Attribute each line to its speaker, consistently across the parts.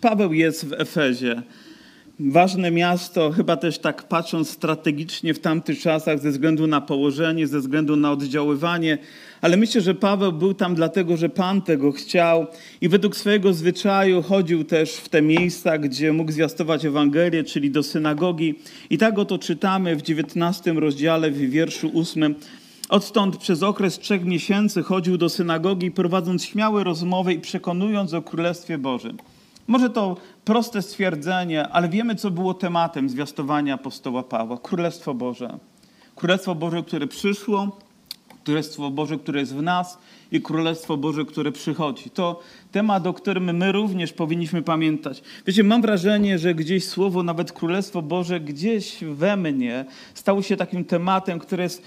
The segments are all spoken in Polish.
Speaker 1: Paweł jest w Efezie. Ważne miasto, chyba też tak patrząc strategicznie w tamtych czasach, ze względu na położenie, ze względu na oddziaływanie, ale myślę, że Paweł był tam dlatego, że Pan tego chciał i według swojego zwyczaju chodził też w te miejsca, gdzie mógł zwiastować Ewangelię, czyli do synagogi. I tak oto czytamy w 19 rozdziale, w wierszu 8. Odtąd przez okres trzech miesięcy chodził do synagogi, prowadząc śmiałe rozmowy i przekonując o Królestwie Bożym. Może to proste stwierdzenie, ale wiemy, co było tematem zwiastowania apostoła Pawła. Królestwo Boże. Królestwo Boże, które przyszło, Królestwo Boże, które jest w nas i Królestwo Boże, które przychodzi. To temat, o którym my również powinniśmy pamiętać. Wiecie, mam wrażenie, że gdzieś słowo, nawet Królestwo Boże, gdzieś we mnie stało się takim tematem, który jest,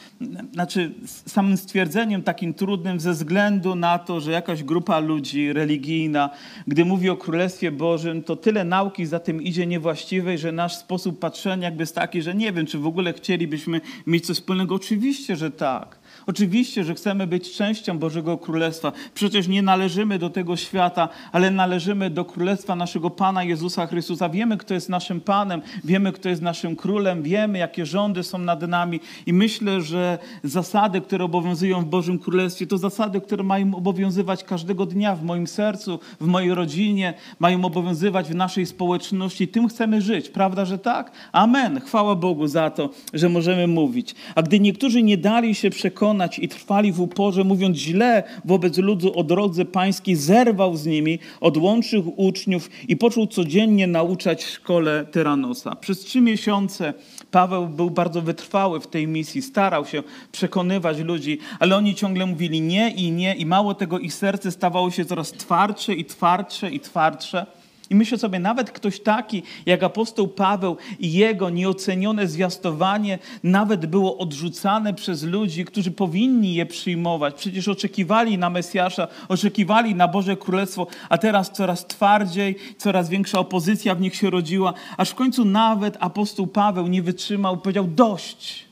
Speaker 1: znaczy samym stwierdzeniem takim trudnym ze względu na to, że jakaś grupa ludzi religijna, gdy mówi o Królestwie Bożym, to tyle nauki za tym idzie niewłaściwej, że nasz sposób patrzenia jakby jest taki, że nie wiem, czy w ogóle chcielibyśmy mieć coś wspólnego. Oczywiście, że tak. Oczywiście, że chcemy być częścią Bożego Królestwa. Przecież nie należymy do tego świata, ale należymy do Królestwa naszego Pana Jezusa Chrystusa. Wiemy, kto jest naszym Panem, wiemy, kto jest naszym Królem, wiemy, jakie rządy są nad nami i myślę, że zasady, które obowiązują w Bożym Królestwie, to zasady, które mają obowiązywać każdego dnia w moim sercu, w mojej rodzinie, mają obowiązywać w naszej społeczności. Tym chcemy żyć. Prawda, że tak? Amen. Chwała Bogu za to, że możemy mówić. A gdy niektórzy nie dali się przekonać, i trwali w uporze, mówiąc źle wobec ludu o drodze pańskiej, zerwał z nimi, odłączył uczniów i począł codziennie nauczać w szkole Tyranosa. Przez trzy miesiące Paweł był bardzo wytrwały w tej misji, starał się przekonywać ludzi, ale oni ciągle mówili nie i nie i mało tego ich serce stawało się coraz twardsze i twardsze i twardsze. I myślę sobie, nawet ktoś taki jak apostoł Paweł i jego nieocenione zwiastowanie nawet było odrzucane przez ludzi, którzy powinni je przyjmować. Przecież oczekiwali na Mesjasza, oczekiwali na Boże Królestwo, a teraz coraz twardziej, coraz większa opozycja w nich się rodziła, aż w końcu nawet apostoł Paweł nie wytrzymał, powiedział dość.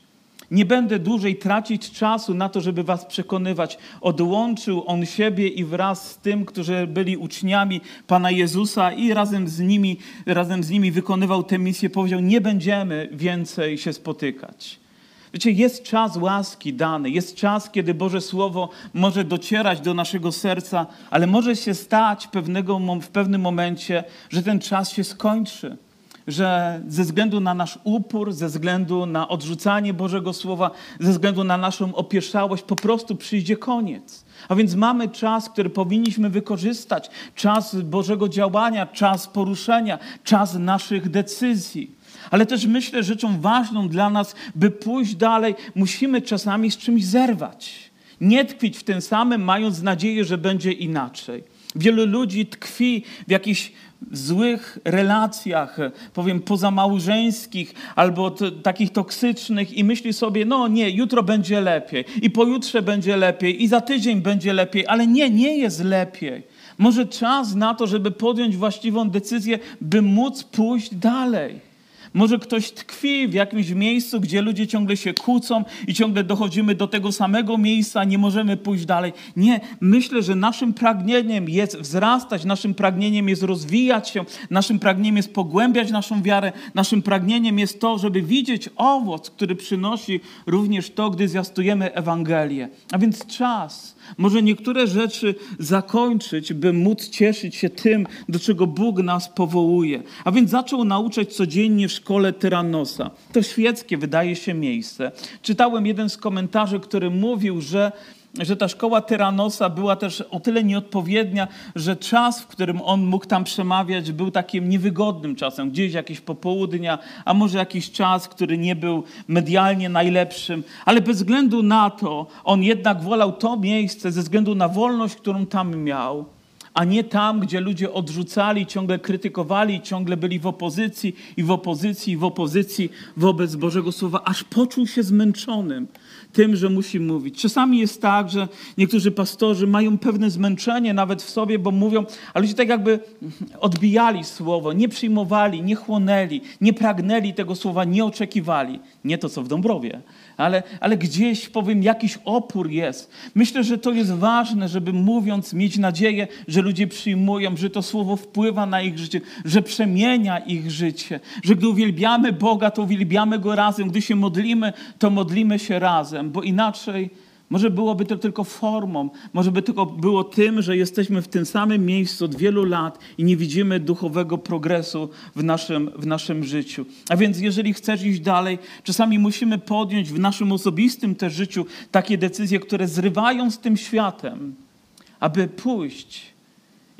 Speaker 1: Nie będę dłużej tracić czasu na to, żeby was przekonywać. Odłączył on siebie i wraz z tym, którzy byli uczniami Pana Jezusa i razem z nimi, razem z nimi wykonywał tę misję, powiedział: Nie będziemy więcej się spotykać. Wiecie, jest czas łaski dany, jest czas, kiedy Boże Słowo może docierać do naszego serca, ale może się stać pewnego, w pewnym momencie, że ten czas się skończy że ze względu na nasz upór, ze względu na odrzucanie Bożego Słowa, ze względu na naszą opieszałość, po prostu przyjdzie koniec. A więc mamy czas, który powinniśmy wykorzystać, czas Bożego działania, czas poruszenia, czas naszych decyzji. Ale też myślę, rzeczą ważną dla nas, by pójść dalej, musimy czasami z czymś zerwać. Nie tkwić w tym samym, mając nadzieję, że będzie inaczej. Wielu ludzi tkwi w jakichś złych relacjach, powiem pozamałżeńskich albo takich toksycznych i myśli sobie, no nie, jutro będzie lepiej i pojutrze będzie lepiej i za tydzień będzie lepiej, ale nie, nie jest lepiej. Może czas na to, żeby podjąć właściwą decyzję, by móc pójść dalej. Może ktoś tkwi w jakimś miejscu, gdzie ludzie ciągle się kłócą i ciągle dochodzimy do tego samego miejsca, nie możemy pójść dalej. Nie, myślę, że naszym pragnieniem jest wzrastać, naszym pragnieniem jest rozwijać się, naszym pragnieniem jest pogłębiać naszą wiarę, naszym pragnieniem jest to, żeby widzieć owoc, który przynosi również to, gdy zwiastujemy Ewangelię. A więc czas może niektóre rzeczy zakończyć, by móc cieszyć się tym, do czego Bóg nas powołuje. A więc zaczął nauczać codziennie w szkole Tyranosa. To świeckie wydaje się miejsce. Czytałem jeden z komentarzy, który mówił, że że ta szkoła Tyranosa była też o tyle nieodpowiednia, że czas, w którym on mógł tam przemawiać, był takim niewygodnym czasem, gdzieś jakieś popołudnia, a może jakiś czas, który nie był medialnie najlepszym, ale bez względu na to, on jednak wolał to miejsce ze względu na wolność, którą tam miał a nie tam, gdzie ludzie odrzucali, ciągle krytykowali, ciągle byli w opozycji i w opozycji, i w opozycji wobec Bożego Słowa, aż poczuł się zmęczonym tym, że musi mówić. Czasami jest tak, że niektórzy pastorzy mają pewne zmęczenie nawet w sobie, bo mówią, a ludzie tak jakby odbijali słowo, nie przyjmowali, nie chłonęli, nie pragnęli tego słowa, nie oczekiwali. Nie to, co w Dąbrowie, ale, ale gdzieś, powiem, jakiś opór jest. Myślę, że to jest ważne, żeby mówiąc, mieć nadzieję, że ludzie przyjmują, że to słowo wpływa na ich życie, że przemienia ich życie, że gdy uwielbiamy Boga, to uwielbiamy Go razem, gdy się modlimy, to modlimy się razem, bo inaczej może byłoby to tylko formą, może by tylko było tym, że jesteśmy w tym samym miejscu od wielu lat i nie widzimy duchowego progresu w naszym, w naszym życiu. A więc jeżeli chcesz iść dalej, czasami musimy podjąć w naszym osobistym też życiu takie decyzje, które zrywają z tym światem, aby pójść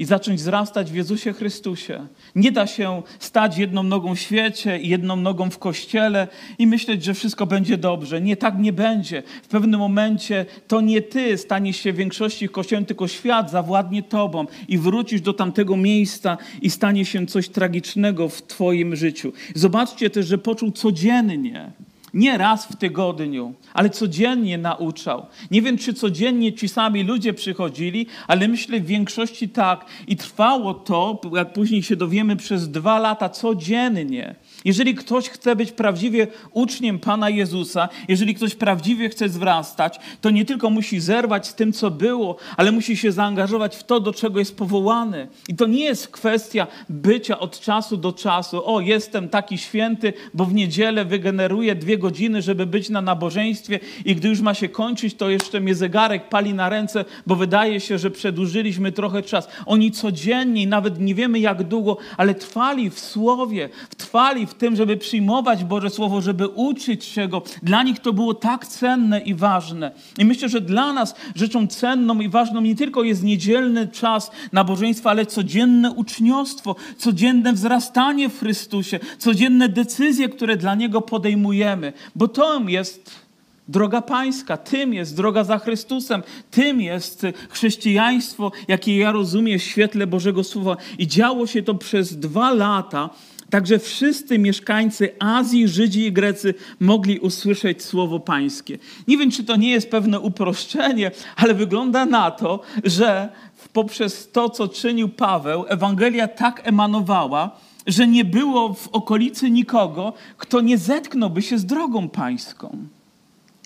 Speaker 1: i zacząć wzrastać w Jezusie Chrystusie. Nie da się stać jedną nogą w świecie i jedną nogą w kościele i myśleć, że wszystko będzie dobrze. Nie, tak nie będzie. W pewnym momencie to nie ty staniesz się w większości kościołem, tylko świat zawładnie tobą i wrócisz do tamtego miejsca i stanie się coś tragicznego w twoim życiu. Zobaczcie też, że poczuł codziennie nie raz w tygodniu, ale codziennie nauczał. Nie wiem, czy codziennie ci sami ludzie przychodzili, ale myślę w większości tak. I trwało to, jak później się dowiemy, przez dwa lata codziennie. Jeżeli ktoś chce być prawdziwie uczniem Pana Jezusa, jeżeli ktoś prawdziwie chce wzrastać, to nie tylko musi zerwać z tym, co było, ale musi się zaangażować w to, do czego jest powołany. I to nie jest kwestia bycia od czasu do czasu. O, jestem taki święty, bo w niedzielę wygeneruję dwie godziny, żeby być na nabożeństwie i gdy już ma się kończyć, to jeszcze mnie zegarek pali na ręce, bo wydaje się, że przedłużyliśmy trochę czas. Oni codziennie, nawet nie wiemy jak długo, ale trwali w słowie, trwali w tym, żeby przyjmować Boże Słowo, żeby uczyć się Go. Dla nich to było tak cenne i ważne. I myślę, że dla nas rzeczą cenną i ważną nie tylko jest niedzielny czas nabożeństwa, ale codzienne uczniostwo, codzienne wzrastanie w Chrystusie, codzienne decyzje, które dla Niego podejmujemy. Bo to jest droga pańska, tym jest droga za Chrystusem, tym jest chrześcijaństwo, jakie ja rozumiem w świetle Bożego Słowa. I działo się to przez dwa lata, Także wszyscy mieszkańcy Azji, Żydzi i Grecy mogli usłyszeć słowo pańskie. Nie wiem, czy to nie jest pewne uproszczenie, ale wygląda na to, że poprzez to, co czynił Paweł, Ewangelia tak emanowała, że nie było w okolicy nikogo, kto nie zetknąłby się z drogą pańską,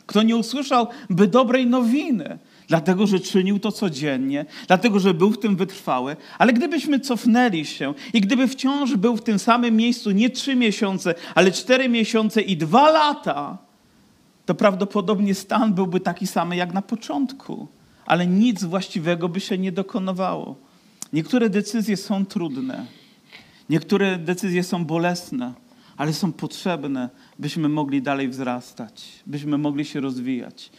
Speaker 1: kto nie usłyszałby dobrej nowiny dlatego że czynił to codziennie, dlatego że był w tym wytrwały. Ale gdybyśmy cofnęli się i gdyby wciąż był w tym samym miejscu nie trzy miesiące, ale cztery miesiące i dwa lata, to prawdopodobnie stan byłby taki sam jak na początku, ale nic właściwego by się nie dokonowało. Niektóre decyzje są trudne, niektóre decyzje są bolesne, ale są potrzebne, byśmy mogli dalej wzrastać, byśmy mogli się rozwijać.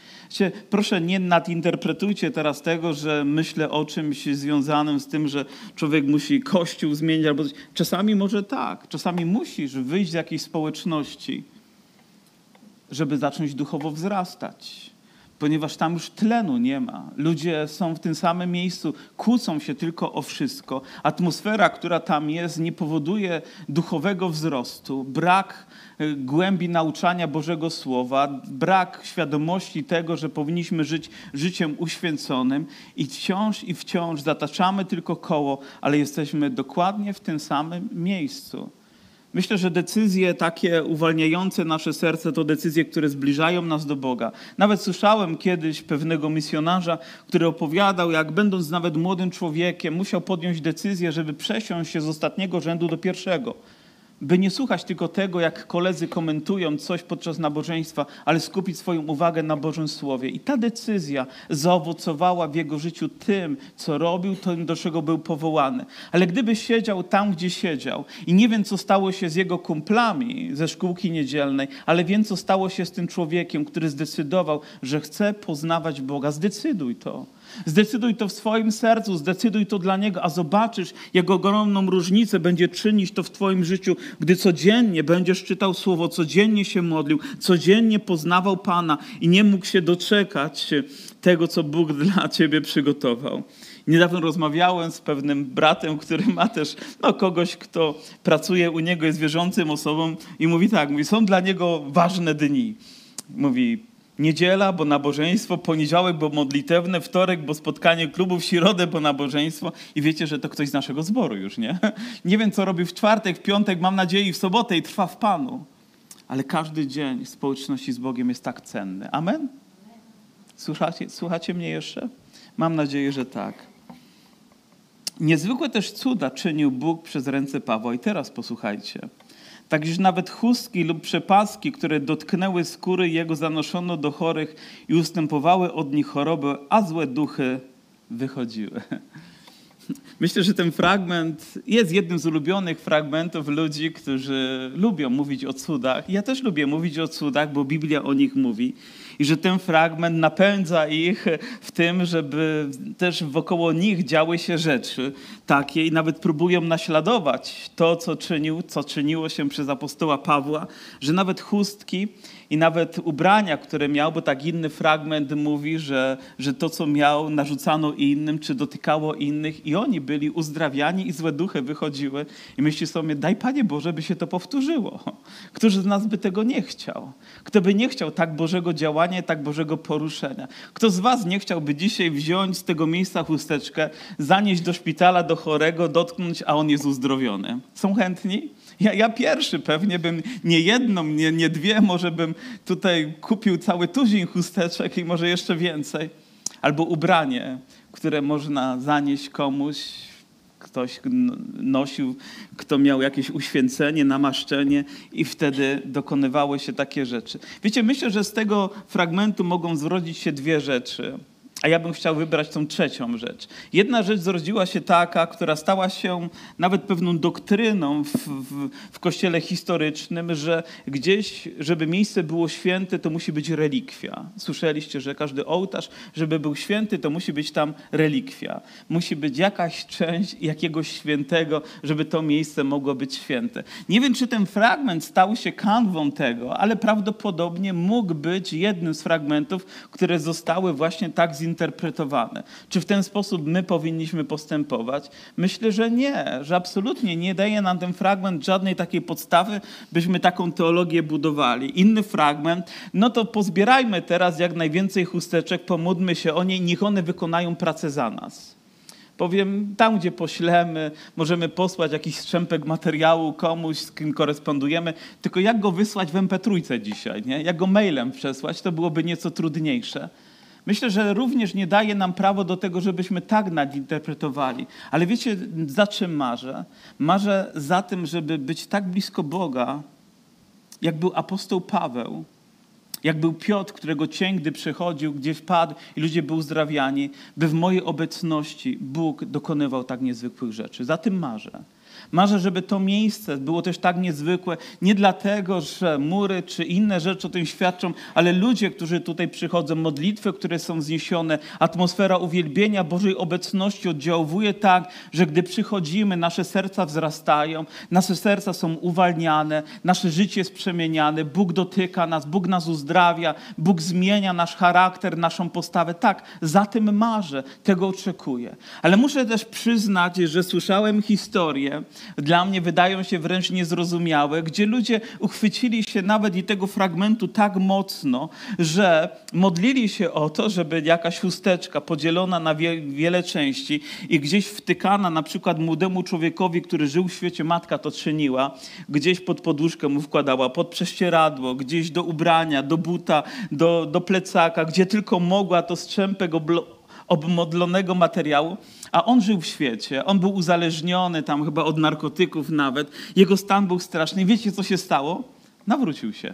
Speaker 1: Proszę, nie nadinterpretujcie teraz tego, że myślę o czymś związanym z tym, że człowiek musi kościół zmienić albo. Czasami może tak, czasami musisz wyjść z jakiejś społeczności, żeby zacząć duchowo wzrastać ponieważ tam już tlenu nie ma. Ludzie są w tym samym miejscu, kłócą się tylko o wszystko. Atmosfera, która tam jest, nie powoduje duchowego wzrostu, brak y, głębi nauczania Bożego Słowa, brak świadomości tego, że powinniśmy żyć życiem uświęconym i wciąż i wciąż zataczamy tylko koło, ale jesteśmy dokładnie w tym samym miejscu. Myślę, że decyzje takie uwalniające nasze serce to decyzje, które zbliżają nas do Boga. Nawet słyszałem kiedyś pewnego misjonarza, który opowiadał, jak będąc nawet młodym człowiekiem, musiał podjąć decyzję, żeby przesiąść się z ostatniego rzędu do pierwszego by nie słuchać tylko tego, jak koledzy komentują coś podczas nabożeństwa, ale skupić swoją uwagę na Bożym Słowie. I ta decyzja zaowocowała w jego życiu tym, co robił, tym, do czego był powołany. Ale gdyby siedział tam, gdzie siedział i nie wiem, co stało się z jego kumplami ze szkółki niedzielnej, ale wiem, co stało się z tym człowiekiem, który zdecydował, że chce poznawać Boga. Zdecyduj to. Zdecyduj to w swoim sercu, zdecyduj to dla Niego, a zobaczysz, jak ogromną różnicę będzie czynić to w Twoim życiu, gdy codziennie będziesz czytał Słowo, codziennie się modlił, codziennie poznawał Pana i nie mógł się doczekać tego, co Bóg dla Ciebie przygotował. Niedawno rozmawiałem z pewnym bratem, który ma też no, kogoś, kto pracuje u niego, jest wierzącym osobą i mówi tak, mówi, są dla niego ważne dni. Mówi, Niedziela, bo nabożeństwo, poniedziałek, bo modlitewne, wtorek, bo spotkanie klubu, w środę, bo nabożeństwo. I wiecie, że to ktoś z naszego zboru już, nie? Nie wiem, co robi w czwartek, w piątek, mam nadzieję, i w sobotę i trwa w Panu. Ale każdy dzień społeczności z Bogiem jest tak cenny. Amen? Słuchacie, słuchacie mnie jeszcze? Mam nadzieję, że tak. Niezwykłe też cuda czynił Bóg przez ręce Pawła. I teraz posłuchajcie. Tak nawet chustki lub przepaski, które dotknęły skóry jego, zanoszono do chorych i ustępowały od nich choroby, a złe duchy wychodziły. Myślę, że ten fragment jest jednym z ulubionych fragmentów ludzi, którzy lubią mówić o cudach. Ja też lubię mówić o cudach, bo Biblia o nich mówi. I że ten fragment napędza ich w tym, żeby też wokoło nich działy się rzeczy takie i nawet próbują naśladować to, co czynił, co czyniło się przez apostoła Pawła, że nawet chustki i nawet ubrania, które miał, bo tak inny fragment mówi, że, że to, co miał, narzucano innym, czy dotykało innych, i oni byli uzdrawiani i złe duchy wychodziły. I myśli sobie, daj Panie Boże, by się to powtórzyło. Któż z nas by tego nie chciał? Kto by nie chciał tak Bożego działania, tak Bożego poruszenia? Kto z Was nie chciałby dzisiaj wziąć z tego miejsca chusteczkę, zanieść do szpitala, do chorego, dotknąć, a on jest uzdrowiony? Są chętni? Ja, ja pierwszy pewnie bym nie jedną, nie, nie dwie, może bym tutaj kupił cały tuzin chusteczek i może jeszcze więcej. Albo ubranie, które można zanieść komuś, ktoś nosił, kto miał jakieś uświęcenie, namaszczenie i wtedy dokonywały się takie rzeczy. Wiecie, myślę, że z tego fragmentu mogą zrodzić się dwie rzeczy. A ja bym chciał wybrać tą trzecią rzecz. Jedna rzecz zrodziła się taka, która stała się nawet pewną doktryną w, w, w, kościele historycznym, że gdzieś, żeby miejsce było święte, to musi być relikwia. Słyszeliście, że każdy ołtarz, żeby był święty, to musi być tam relikwia. Musi być jakaś część jakiegoś świętego, żeby to miejsce mogło być święte. Nie wiem, czy ten fragment stał się kanwą tego, ale prawdopodobnie mógł być jednym z fragmentów, które zostały właśnie tak zinterpretowane Czy w ten sposób my powinniśmy postępować? Myślę, że nie, że absolutnie nie daje nam ten fragment żadnej takiej podstawy, byśmy taką teologię budowali. Inny fragment, no to pozbierajmy teraz jak najwięcej chusteczek, pomódlmy się o niej, niech one wykonają pracę za nas. Powiem, tam gdzie poślemy, możemy posłać jakiś strzępek materiału komuś, z kim korespondujemy, tylko jak go wysłać w MP3 dzisiaj, nie? jak go mailem przesłać, to byłoby nieco trudniejsze. Myślę, że również nie daje nam prawo do tego, żebyśmy tak nadinterpretowali. Ale wiecie, za czym marzę? Marzę za tym, żeby być tak blisko Boga, jak był apostoł Paweł, jak był Piotr, którego cień, gdy przechodził, gdzie wpadł i ludzie byli uzdrawiani, by w mojej obecności Bóg dokonywał tak niezwykłych rzeczy. Za tym marzę. Marzę, żeby to miejsce było też tak niezwykłe, nie dlatego, że mury czy inne rzeczy o tym świadczą, ale ludzie, którzy tutaj przychodzą, modlitwy, które są zniesione, atmosfera uwielbienia Bożej obecności oddziałuje tak, że gdy przychodzimy, nasze serca wzrastają, nasze serca są uwalniane, nasze życie jest przemieniane, Bóg dotyka nas, Bóg nas uzdrawia, Bóg zmienia nasz charakter, naszą postawę. Tak, za tym marzę, tego oczekuję. Ale muszę też przyznać, że słyszałem historię, dla mnie wydają się wręcz niezrozumiałe, gdzie ludzie uchwycili się nawet i tego fragmentu tak mocno, że modlili się o to, żeby jakaś chusteczka podzielona na wie, wiele części i gdzieś wtykana na przykład młodemu człowiekowi, który żył w świecie, matka to czyniła, gdzieś pod poduszkę mu wkładała, pod prześcieradło, gdzieś do ubrania, do buta, do, do plecaka, gdzie tylko mogła to strzępek obmodlonego materiału, a on żył w świecie, on był uzależniony tam chyba od narkotyków nawet, jego stan był straszny. Wiecie, co się stało? Nawrócił się.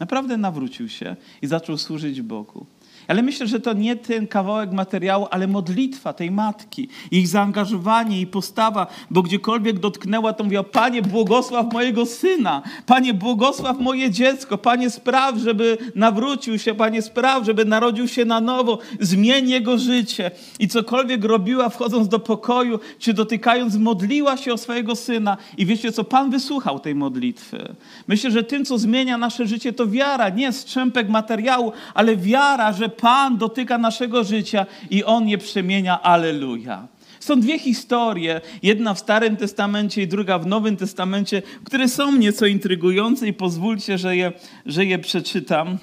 Speaker 1: Naprawdę nawrócił się i zaczął służyć Bogu. Ale myślę, że to nie ten kawałek materiału, ale modlitwa tej matki, ich zaangażowanie i postawa, bo gdziekolwiek dotknęła, to mówiła, Panie, błogosław mojego syna, Panie, błogosław moje dziecko, Panie, spraw, żeby nawrócił się, Panie, spraw, żeby narodził się na nowo, zmień jego życie. I cokolwiek robiła, wchodząc do pokoju, czy dotykając, modliła się o swojego syna. I wiecie co, Pan wysłuchał tej modlitwy. Myślę, że tym, co zmienia nasze życie, to wiara, nie strzępek materiału, ale wiara, że Pan dotyka naszego życia i On je przemienia. Aleluja. Są dwie historie, jedna w Starym Testamencie i druga w Nowym Testamencie, które są nieco intrygujące i pozwólcie, że je, że je przeczytam.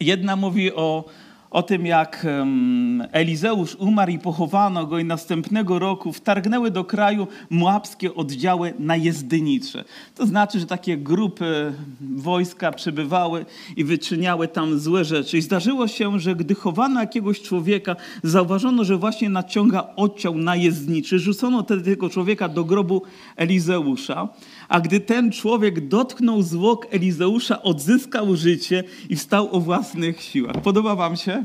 Speaker 1: Jedna mówi o, o tym, jak Elizeusz umarł i pochowano go i następnego roku wtargnęły do kraju moabskie oddziały najezdnicze. To znaczy, że takie grupy wojska przybywały i wyczyniały tam złe rzeczy. I zdarzyło się, że gdy chowano jakiegoś człowieka, zauważono, że właśnie naciąga odciał najezdniczy. Rzucono wtedy tego człowieka do grobu Elizeusza. A gdy ten człowiek dotknął zwłok Elizeusza, odzyskał życie i wstał o własnych siłach. Podoba wam się?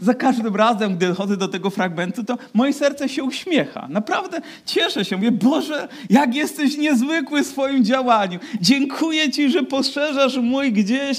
Speaker 1: Za każdym razem, gdy chodzę do tego fragmentu, to moje serce się uśmiecha. Naprawdę cieszę się. Mówię, Boże, jak jesteś niezwykły w swoim działaniu. Dziękuję Ci, że poszerzasz mój gdzieś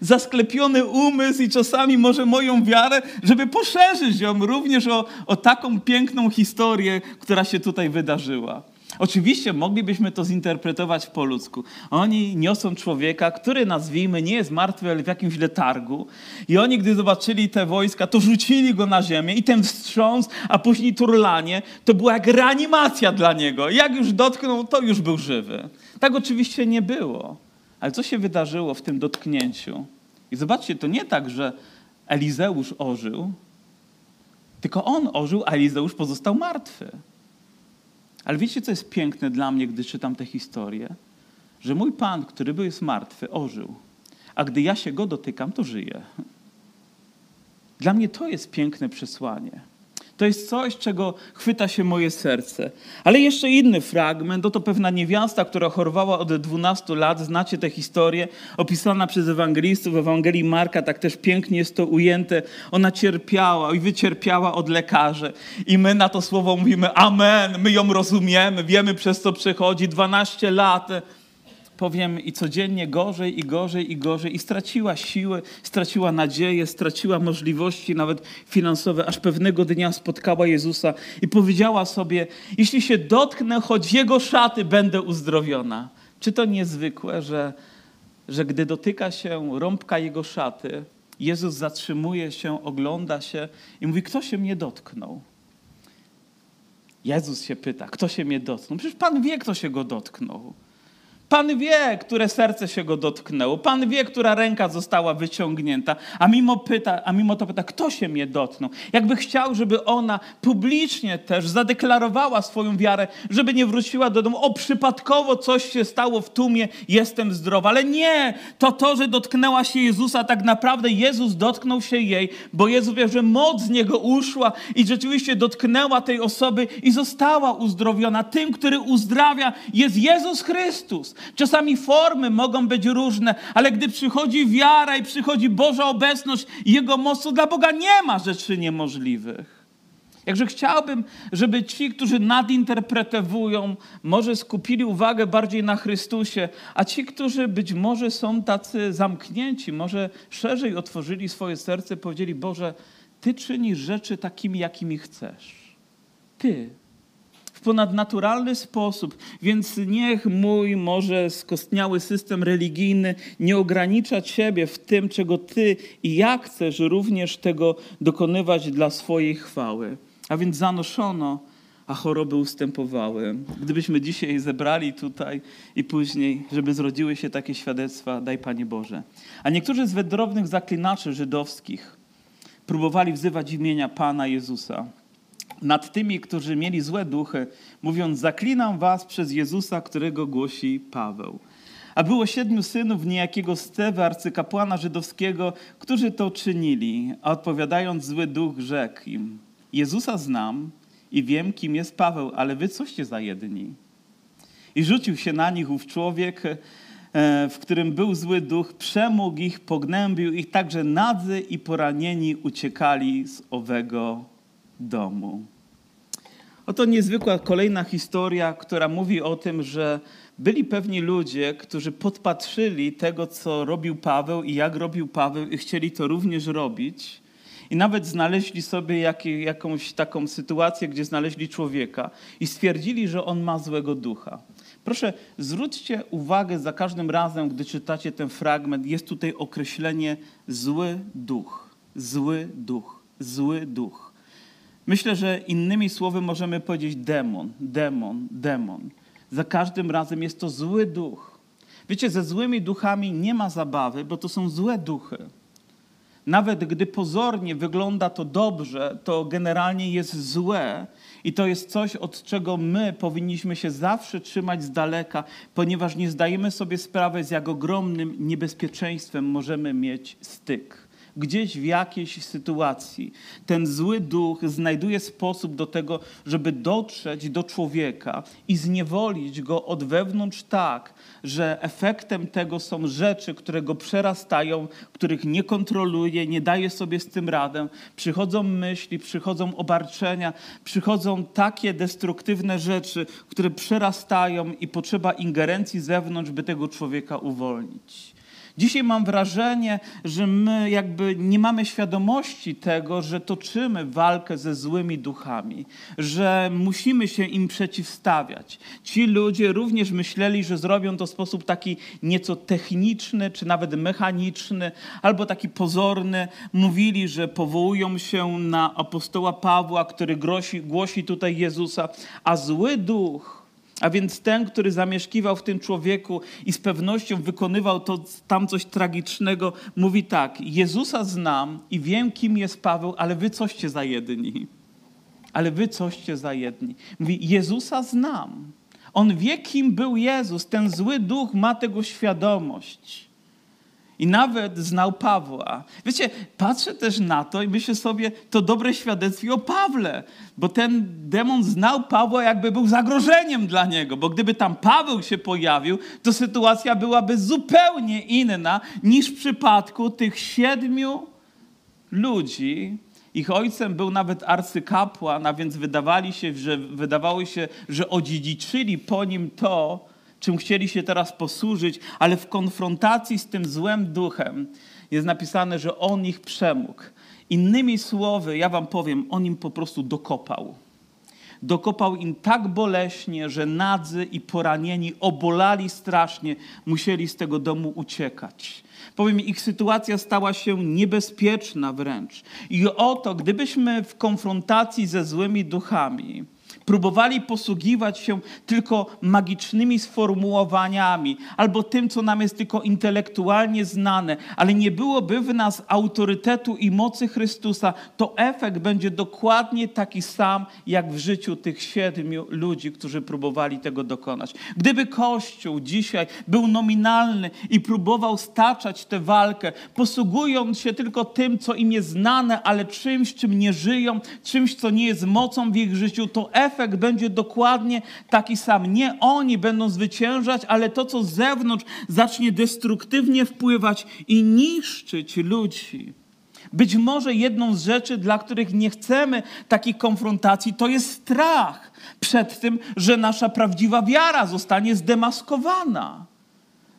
Speaker 1: zasklepiony umysł i czasami może moją wiarę, żeby poszerzyć ją również o, o taką piękną historię, która się tutaj wydarzyła. Oczywiście moglibyśmy to zinterpretować po ludzku. Oni niosą człowieka, który nazwijmy nie jest martwy, ale w jakimś letargu. I oni, gdy zobaczyli te wojska, to rzucili go na ziemię i ten wstrząs, a później turlanie, to była jak reanimacja dla niego. Jak już dotknął, to już był żywy. Tak oczywiście nie było. Ale co się wydarzyło w tym dotknięciu? I zobaczcie, to nie tak, że Elizeusz ożył, tylko on ożył, a Elizeusz pozostał martwy. Ale wiecie, co jest piękne dla mnie, gdy czytam tę historię? Że mój Pan, który był jest martwy, ożył. A gdy ja się go dotykam, to żyje. Dla mnie to jest piękne przesłanie. To jest coś, czego chwyta się moje serce. Ale jeszcze inny fragment, oto pewna niewiasta, która chorowała od 12 lat, znacie tę historię, opisana przez ewangelistów, w Ewangelii Marka, tak też pięknie jest to ujęte. Ona cierpiała i wycierpiała od lekarzy. I my na to słowo mówimy amen, my ją rozumiemy, wiemy przez co przechodzi 12 lat powiem, i codziennie gorzej, i gorzej, i gorzej, i straciła siły, straciła nadzieję, straciła możliwości nawet finansowe, aż pewnego dnia spotkała Jezusa i powiedziała sobie: Jeśli się dotknę choć Jego szaty, będę uzdrowiona. Czy to niezwykłe, że, że gdy dotyka się rąbka Jego szaty, Jezus zatrzymuje się, ogląda się i mówi: Kto się mnie dotknął? Jezus się pyta, kto się mnie dotknął? Przecież Pan wie, kto się go dotknął. Pan wie, które serce się go dotknęło. Pan wie, która ręka została wyciągnięta. A mimo, pyta, a mimo to pyta, kto się mnie dotknął? Jakby chciał, żeby ona publicznie też zadeklarowała swoją wiarę, żeby nie wróciła do domu. O, przypadkowo coś się stało w tłumie, jestem zdrowa. Ale nie, to to, że dotknęła się Jezusa, tak naprawdę Jezus dotknął się jej, bo Jezus wie, że moc z niego uszła i rzeczywiście dotknęła tej osoby i została uzdrowiona. Tym, który uzdrawia, jest Jezus Chrystus. Czasami formy mogą być różne, ale gdy przychodzi wiara i przychodzi Boża obecność i Jego moc, dla Boga nie ma rzeczy niemożliwych. Jakże chciałbym, żeby ci, którzy nadinterpretowują, może skupili uwagę bardziej na Chrystusie, a ci, którzy być może są tacy zamknięci, może szerzej otworzyli swoje serce, powiedzieli: Boże, Ty czynisz rzeczy takimi, jakimi chcesz. Ty, w ponadnaturalny sposób, więc niech mój może skostniały system religijny nie ogranicza Ciebie w tym, czego Ty i ja chcesz również tego dokonywać dla swojej chwały. A więc zanoszono, a choroby ustępowały. Gdybyśmy dzisiaj zebrali tutaj i później, żeby zrodziły się takie świadectwa, daj Panie Boże. A niektórzy z wędrownych zaklinaczy żydowskich próbowali wzywać imienia Pana Jezusa nad tymi, którzy mieli złe duchy, mówiąc: Zaklinam was przez Jezusa, którego głosi Paweł. A było siedmiu synów niejakiego Stewy, arcykapłana żydowskiego, którzy to czynili. A odpowiadając, zły duch rzekł im: Jezusa znam i wiem, kim jest Paweł, ale wy coście za jedni. I rzucił się na nich ów człowiek, e, w którym był zły duch, przemógł ich, pognębił ich, także nadzy i poranieni uciekali z owego domu. Oto niezwykła kolejna historia, która mówi o tym, że byli pewni ludzie, którzy podpatrzyli tego, co robił Paweł i jak robił Paweł, i chcieli to również robić. I nawet znaleźli sobie jak, jakąś taką sytuację, gdzie znaleźli człowieka i stwierdzili, że on ma złego ducha. Proszę, zwróćcie uwagę za każdym razem, gdy czytacie ten fragment, jest tutaj określenie zły duch, zły duch, zły duch. Myślę, że innymi słowy możemy powiedzieć demon, demon, demon. Za każdym razem jest to zły duch. Wiecie, ze złymi duchami nie ma zabawy, bo to są złe duchy. Nawet gdy pozornie wygląda to dobrze, to generalnie jest złe i to jest coś, od czego my powinniśmy się zawsze trzymać z daleka, ponieważ nie zdajemy sobie sprawy, z jak ogromnym niebezpieczeństwem możemy mieć styk gdzieś w jakiejś sytuacji ten zły duch znajduje sposób do tego, żeby dotrzeć do człowieka i zniewolić go od wewnątrz tak, że efektem tego są rzeczy, które go przerastają, których nie kontroluje, nie daje sobie z tym radę. Przychodzą myśli, przychodzą obarczenia, przychodzą takie destruktywne rzeczy, które przerastają i potrzeba ingerencji z zewnątrz, by tego człowieka uwolnić. Dzisiaj mam wrażenie, że my jakby nie mamy świadomości tego, że toczymy walkę ze złymi duchami, że musimy się im przeciwstawiać. Ci ludzie również myśleli, że zrobią to w sposób taki nieco techniczny, czy nawet mechaniczny, albo taki pozorny. Mówili, że powołują się na apostoła Pawła, który głosi, głosi tutaj Jezusa, a zły duch a więc ten, który zamieszkiwał w tym człowieku i z pewnością wykonywał to tam coś tragicznego, mówi tak: Jezusa znam i wiem, kim jest Paweł, ale wy coście za jedni. Ale wy coście za jedni. Mówi: Jezusa znam. On wie, kim był Jezus. Ten zły duch ma tego świadomość. I nawet znał Pawła. Wiecie, patrzę też na to i myślę sobie, to dobre świadectwo o Pawle, bo ten demon znał Pawła, jakby był zagrożeniem dla niego, bo gdyby tam Paweł się pojawił, to sytuacja byłaby zupełnie inna niż w przypadku tych siedmiu ludzi. Ich ojcem był nawet arcykapłan, a więc wydawali się, że, wydawało się, że odziedziczyli po nim to, czym chcieli się teraz posłużyć, ale w konfrontacji z tym złym duchem jest napisane, że on ich przemógł. Innymi słowy, ja wam powiem, on im po prostu dokopał. Dokopał im tak boleśnie, że nadzy i poranieni obolali strasznie, musieli z tego domu uciekać. Powiem, ich sytuacja stała się niebezpieczna wręcz. I oto, gdybyśmy w konfrontacji ze złymi duchami, Próbowali posługiwać się tylko magicznymi sformułowaniami albo tym, co nam jest tylko intelektualnie znane, ale nie byłoby w nas autorytetu i mocy Chrystusa, to efekt będzie dokładnie taki sam, jak w życiu tych siedmiu ludzi, którzy próbowali tego dokonać. Gdyby Kościół dzisiaj był nominalny i próbował staczać tę walkę, posługując się tylko tym, co im jest znane, ale czymś, czym nie żyją, czymś, co nie jest mocą w ich życiu, to efekt efekt będzie dokładnie taki sam. Nie oni będą zwyciężać, ale to, co z zewnątrz zacznie destruktywnie wpływać i niszczyć ludzi. Być może jedną z rzeczy, dla których nie chcemy takiej konfrontacji, to jest strach przed tym, że nasza prawdziwa wiara zostanie zdemaskowana.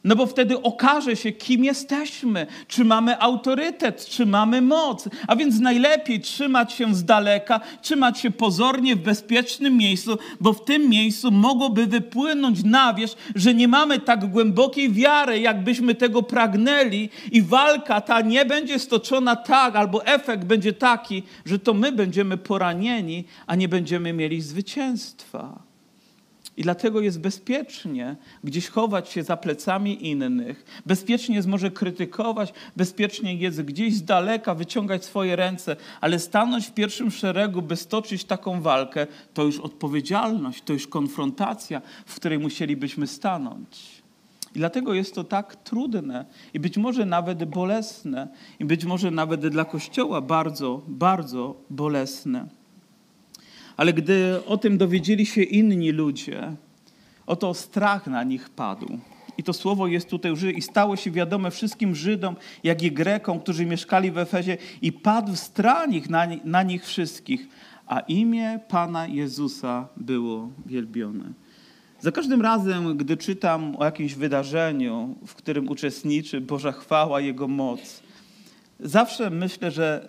Speaker 1: No bo wtedy okaże się, kim jesteśmy, czy mamy autorytet, czy mamy moc. A więc najlepiej trzymać się z daleka, trzymać się pozornie w bezpiecznym miejscu, bo w tym miejscu mogłoby wypłynąć na wierzch, że nie mamy tak głębokiej wiary, jakbyśmy tego pragnęli, i walka ta nie będzie stoczona tak, albo efekt będzie taki, że to my będziemy poranieni, a nie będziemy mieli zwycięstwa. I dlatego jest bezpiecznie gdzieś chować się za plecami innych. Bezpiecznie jest może krytykować, bezpiecznie jest gdzieś z daleka wyciągać swoje ręce, ale stanąć w pierwszym szeregu, by stoczyć taką walkę, to już odpowiedzialność, to już konfrontacja, w której musielibyśmy stanąć. I dlatego jest to tak trudne i być może nawet bolesne, i być może nawet dla Kościoła bardzo, bardzo bolesne. Ale gdy o tym dowiedzieli się inni ludzie, oto strach na nich padł. I to słowo jest tutaj użyte. I stało się wiadome wszystkim Żydom, jak i Grekom, którzy mieszkali w Efezie, i padł strach na, na nich wszystkich, a imię Pana Jezusa było wielbione. Za każdym razem, gdy czytam o jakimś wydarzeniu, w którym uczestniczy Boża chwała, Jego moc, zawsze myślę, że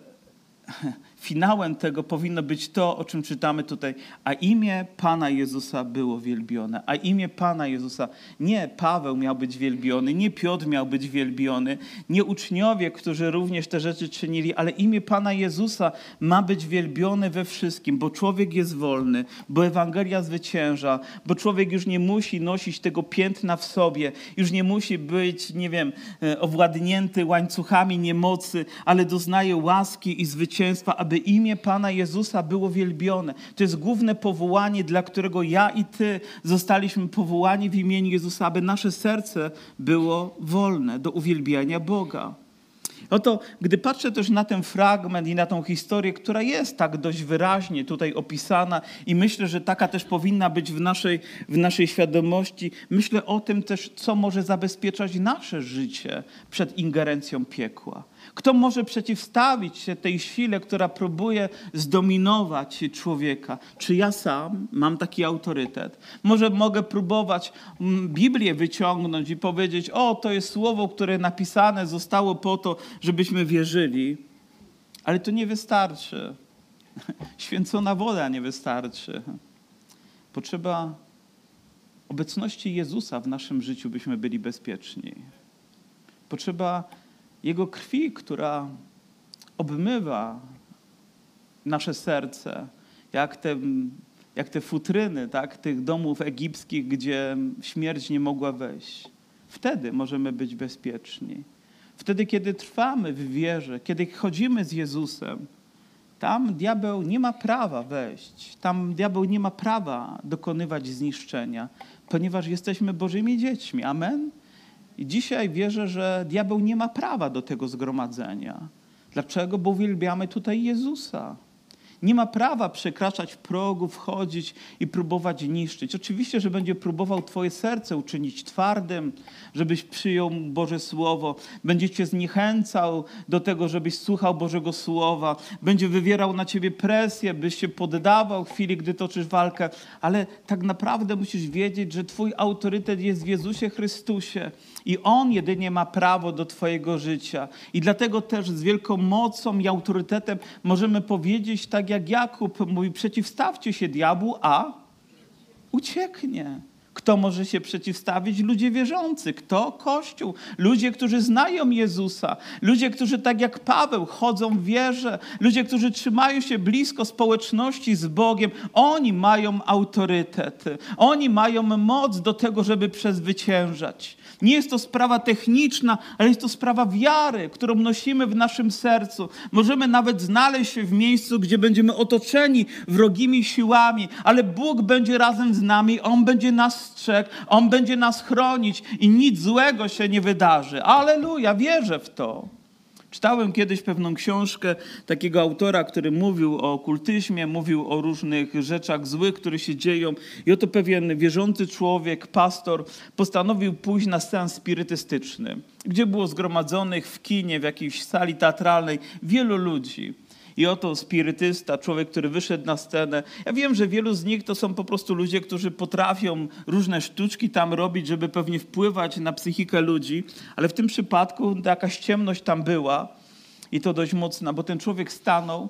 Speaker 1: finałem tego powinno być to, o czym czytamy tutaj. A imię Pana Jezusa było wielbione. A imię Pana Jezusa, nie Paweł miał być wielbiony, nie Piotr miał być wielbiony, nie uczniowie, którzy również te rzeczy czynili, ale imię Pana Jezusa ma być wielbione we wszystkim, bo człowiek jest wolny, bo Ewangelia zwycięża, bo człowiek już nie musi nosić tego piętna w sobie, już nie musi być, nie wiem, e, owładnięty łańcuchami niemocy, ale doznaje łaski i zwycięstwa, aby imię Pana Jezusa było wielbione. To jest główne powołanie, dla którego ja i Ty zostaliśmy powołani w imieniu Jezusa, aby nasze serce było wolne do uwielbiania Boga. Oto, gdy patrzę też na ten fragment i na tą historię, która jest tak dość wyraźnie tutaj opisana, i myślę, że taka też powinna być w naszej, w naszej świadomości, myślę o tym też, co może zabezpieczać nasze życie przed ingerencją piekła. Kto może przeciwstawić się tej sile, która próbuje zdominować człowieka? Czy ja sam mam taki autorytet? Może mogę próbować mm, Biblię wyciągnąć i powiedzieć: O, to jest słowo, które napisane zostało po to, żebyśmy wierzyli. Ale to nie wystarczy. Święcona woda nie wystarczy. Potrzeba obecności Jezusa w naszym życiu, byśmy byli bezpieczni. Potrzeba jego krwi, która obmywa nasze serce, jak te, jak te futryny tak, tych domów egipskich, gdzie śmierć nie mogła wejść. Wtedy możemy być bezpieczni. Wtedy, kiedy trwamy w wierze, kiedy chodzimy z Jezusem, tam diabeł nie ma prawa wejść, tam diabeł nie ma prawa dokonywać zniszczenia, ponieważ jesteśmy Bożymi dziećmi. Amen? I dzisiaj wierzę, że diabeł nie ma prawa do tego zgromadzenia. Dlaczego? Bo uwielbiamy tutaj Jezusa. Nie ma prawa przekraczać progu, wchodzić i próbować niszczyć. Oczywiście, że będzie próbował Twoje serce uczynić twardym, żebyś przyjął Boże Słowo. Będzie Cię zniechęcał do tego, żebyś słuchał Bożego Słowa. Będzie wywierał na Ciebie presję, byś się poddawał w chwili, gdy toczysz walkę. Ale tak naprawdę musisz wiedzieć, że Twój autorytet jest w Jezusie Chrystusie i On jedynie ma prawo do Twojego życia. I dlatego też z wielką mocą i autorytetem możemy powiedzieć, tak jak Jakub mówi, przeciwstawcie się diabłu, a ucieknie. Kto może się przeciwstawić? Ludzie wierzący. Kto? Kościół. Ludzie, którzy znają Jezusa. Ludzie, którzy tak jak Paweł chodzą w wierze. Ludzie, którzy trzymają się blisko społeczności z Bogiem. Oni mają autorytet. Oni mają moc do tego, żeby przezwyciężać. Nie jest to sprawa techniczna, ale jest to sprawa wiary, którą nosimy w naszym sercu. Możemy nawet znaleźć się w miejscu, gdzie będziemy otoczeni wrogimi siłami, ale Bóg będzie razem z nami, On będzie nas strzegł, On będzie nas chronić i nic złego się nie wydarzy. Aleluja, wierzę w to. Czytałem kiedyś pewną książkę takiego autora, który mówił o okultyzmie, mówił o różnych rzeczach złych, które się dzieją. I oto pewien wierzący człowiek, pastor, postanowił pójść na seans spirytystyczny, gdzie było zgromadzonych w kinie, w jakiejś sali teatralnej wielu ludzi. I oto spirytysta, człowiek, który wyszedł na scenę. Ja wiem, że wielu z nich to są po prostu ludzie, którzy potrafią różne sztuczki tam robić, żeby pewnie wpływać na psychikę ludzi, ale w tym przypadku jakaś ciemność tam była i to dość mocna, bo ten człowiek stanął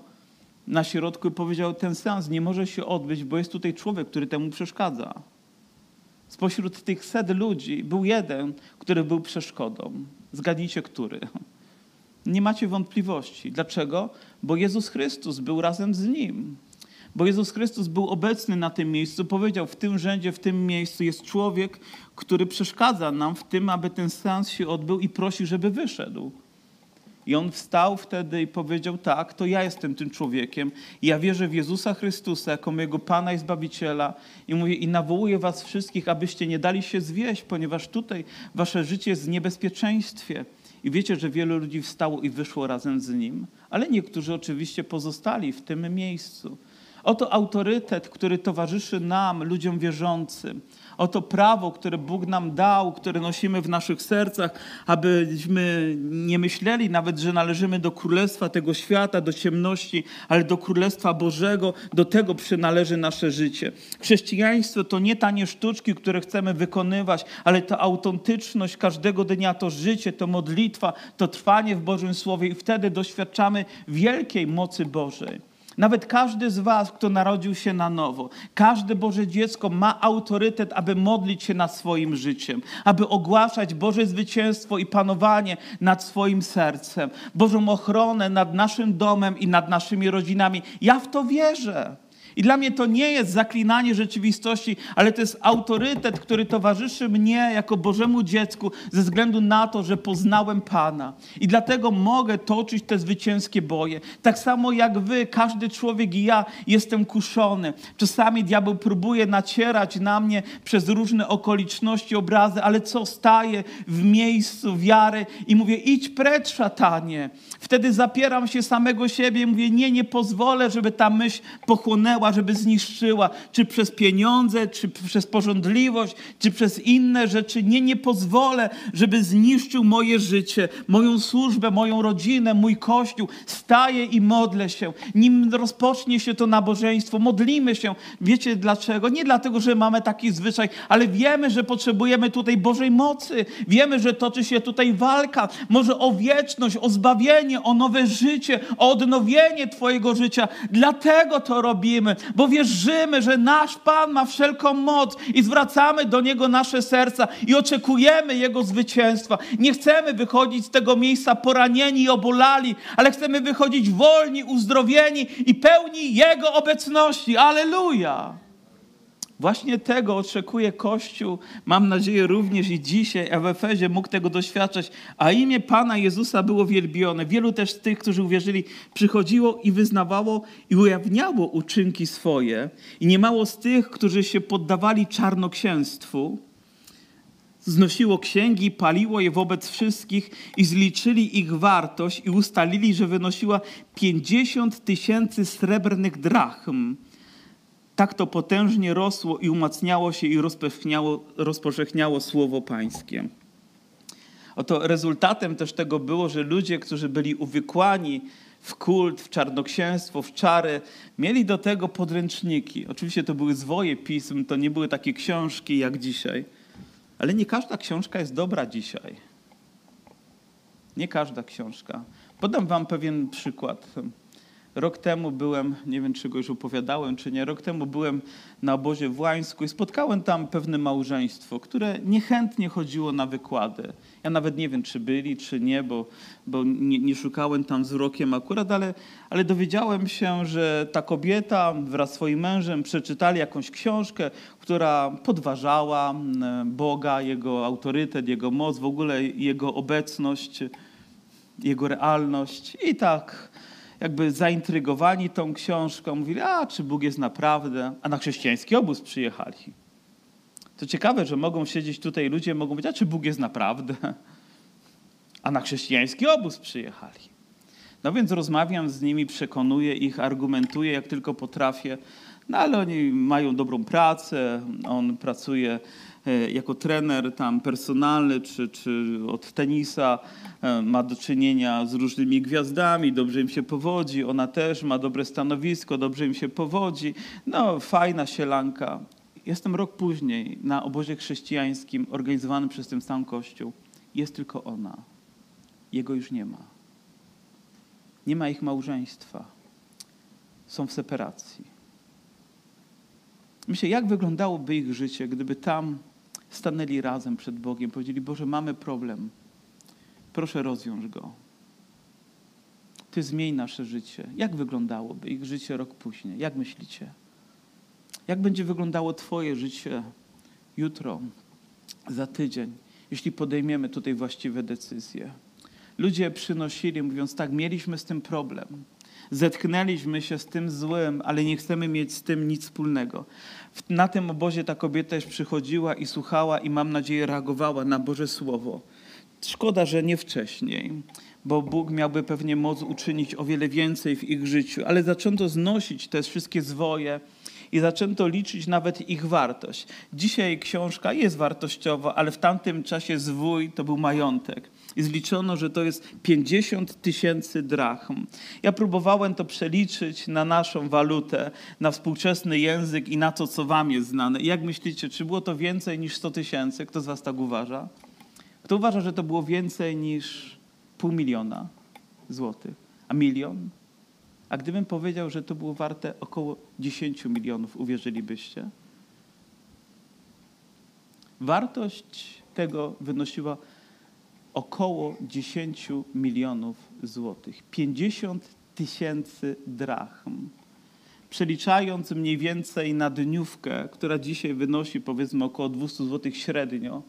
Speaker 1: na środku i powiedział: Ten seans nie może się odbyć, bo jest tutaj człowiek, który temu przeszkadza. Spośród tych set ludzi był jeden, który był przeszkodą. Zgadnijcie, który. Nie macie wątpliwości. Dlaczego? Bo Jezus Chrystus był razem z nim. Bo Jezus Chrystus był obecny na tym miejscu, powiedział: W tym rzędzie, w tym miejscu jest człowiek, który przeszkadza nam w tym, aby ten seans się odbył i prosi, żeby wyszedł. I on wstał wtedy i powiedział: Tak, to ja jestem tym człowiekiem. Ja wierzę w Jezusa Chrystusa jako mojego Pana i Zbawiciela. I mówię: I nawołuję Was wszystkich, abyście nie dali się zwieść, ponieważ tutaj Wasze życie jest w niebezpieczeństwie. I wiecie, że wielu ludzi wstało i wyszło razem z nim, ale niektórzy oczywiście pozostali w tym miejscu. Oto autorytet, który towarzyszy nam, ludziom wierzącym. Oto prawo, które Bóg nam dał, które nosimy w naszych sercach, abyśmy nie myśleli nawet, że należymy do królestwa tego świata, do ciemności, ale do królestwa Bożego, do tego przynależy nasze życie. Chrześcijaństwo to nie tanie sztuczki, które chcemy wykonywać, ale to autentyczność każdego dnia, to życie, to modlitwa, to trwanie w Bożym Słowie i wtedy doświadczamy wielkiej mocy Bożej. Nawet każdy z Was, kto narodził się na nowo, każde Boże dziecko ma autorytet, aby modlić się nad swoim życiem, aby ogłaszać Boże zwycięstwo i panowanie nad swoim sercem, Bożą ochronę nad naszym domem i nad naszymi rodzinami. Ja w to wierzę. I dla mnie to nie jest zaklinanie rzeczywistości, ale to jest autorytet, który towarzyszy mnie jako Bożemu dziecku ze względu na to, że poznałem Pana. I dlatego mogę toczyć te zwycięskie boje. Tak samo jak wy, każdy człowiek i ja jestem kuszony. Czasami diabeł próbuje nacierać na mnie przez różne okoliczności, obrazy, ale co staje w miejscu wiary i mówię, idź precz, szatanie. Wtedy zapieram się samego siebie i mówię, nie, nie pozwolę, żeby ta myśl pochłonęła żeby zniszczyła, czy przez pieniądze, czy przez porządliwość, czy przez inne rzeczy. Nie, nie pozwolę, żeby zniszczył moje życie, moją służbę, moją rodzinę, mój kościół. Staję i modlę się. Nim rozpocznie się to nabożeństwo, modlimy się. Wiecie dlaczego? Nie dlatego, że mamy taki zwyczaj, ale wiemy, że potrzebujemy tutaj Bożej mocy. Wiemy, że toczy się tutaj walka, może o wieczność, o zbawienie, o nowe życie, o odnowienie Twojego życia. Dlatego to robimy bo wierzymy, że nasz Pan ma wszelką moc i zwracamy do Niego nasze serca i oczekujemy Jego zwycięstwa. Nie chcemy wychodzić z tego miejsca poranieni i obolali, ale chcemy wychodzić wolni, uzdrowieni i pełni Jego obecności. Aleluja! Właśnie tego oczekuje Kościół, mam nadzieję również i dzisiaj, a w Efezie mógł tego doświadczać, a imię Pana Jezusa było wielbione. Wielu też z tych, którzy uwierzyli, przychodziło i wyznawało i ujawniało uczynki swoje. I niemało z tych, którzy się poddawali czarnoksięstwu, znosiło księgi, paliło je wobec wszystkich i zliczyli ich wartość i ustalili, że wynosiła 50 tysięcy srebrnych drachm tak to potężnie rosło i umacniało się i rozpowszechniało słowo pańskie. Oto rezultatem też tego było, że ludzie, którzy byli uwykłani w kult, w czarnoksięstwo, w czary, mieli do tego podręczniki. Oczywiście to były zwoje pism, to nie były takie książki jak dzisiaj. Ale nie każda książka jest dobra dzisiaj. Nie każda książka. Podam wam pewien przykład. Rok temu byłem, nie wiem czy go już opowiadałem, czy nie, rok temu byłem na obozie w Łańsku i spotkałem tam pewne małżeństwo, które niechętnie chodziło na wykłady. Ja nawet nie wiem, czy byli, czy nie, bo, bo nie, nie szukałem tam wzrokiem akurat, ale, ale dowiedziałem się, że ta kobieta wraz z swoim mężem przeczytali jakąś książkę, która podważała Boga, Jego autorytet, Jego moc, w ogóle Jego obecność, Jego realność i tak jakby zaintrygowani tą książką, mówili, a czy Bóg jest naprawdę, a na chrześcijański obóz przyjechali. To ciekawe, że mogą siedzieć tutaj ludzie, mogą powiedzieć, a czy Bóg jest naprawdę, a na chrześcijański obóz przyjechali. No więc rozmawiam z nimi, przekonuję ich, argumentuję jak tylko potrafię, no ale oni mają dobrą pracę, on pracuje jako trener tam personalny czy, czy od tenisa e, ma do czynienia z różnymi gwiazdami, dobrze im się powodzi, ona też ma dobre stanowisko, dobrze im się powodzi. No, fajna sielanka. Jestem rok później na obozie chrześcijańskim organizowanym przez ten sam kościół. Jest tylko ona. Jego już nie ma. Nie ma ich małżeństwa. Są w separacji. Myślę, jak wyglądałoby ich życie, gdyby tam stanęli razem przed Bogiem, powiedzieli: Boże, mamy problem. Proszę rozwiąż go. Ty zmień nasze życie. Jak wyglądałoby ich życie rok później? Jak myślicie? Jak będzie wyglądało Twoje życie jutro, za tydzień, jeśli podejmiemy tutaj właściwe decyzje? Ludzie przynosili, mówiąc tak, mieliśmy z tym problem. Zetknęliśmy się z tym złym, ale nie chcemy mieć z tym nic wspólnego. Na tym obozie ta kobieta też przychodziła i słuchała i mam nadzieję reagowała na Boże Słowo. Szkoda, że nie wcześniej, bo Bóg miałby pewnie moc uczynić o wiele więcej w ich życiu, ale zaczęto znosić te wszystkie zwoje i zaczęto liczyć nawet ich wartość. Dzisiaj książka jest wartościowa, ale w tamtym czasie zwój to był majątek. I zliczono, że to jest 50 tysięcy drachm. Ja próbowałem to przeliczyć na naszą walutę, na współczesny język i na to, co wam jest znane. I jak myślicie, czy było to więcej niż 100 tysięcy? Kto z was tak uważa? Kto uważa, że to było więcej niż pół miliona złotych? A milion? A gdybym powiedział, że to było warte około 10 milionów, uwierzylibyście? Wartość tego wynosiła około 10 milionów złotych. 50 tysięcy drachm. Przeliczając mniej więcej na dniówkę, która dzisiaj wynosi powiedzmy około 200 złotych średnio,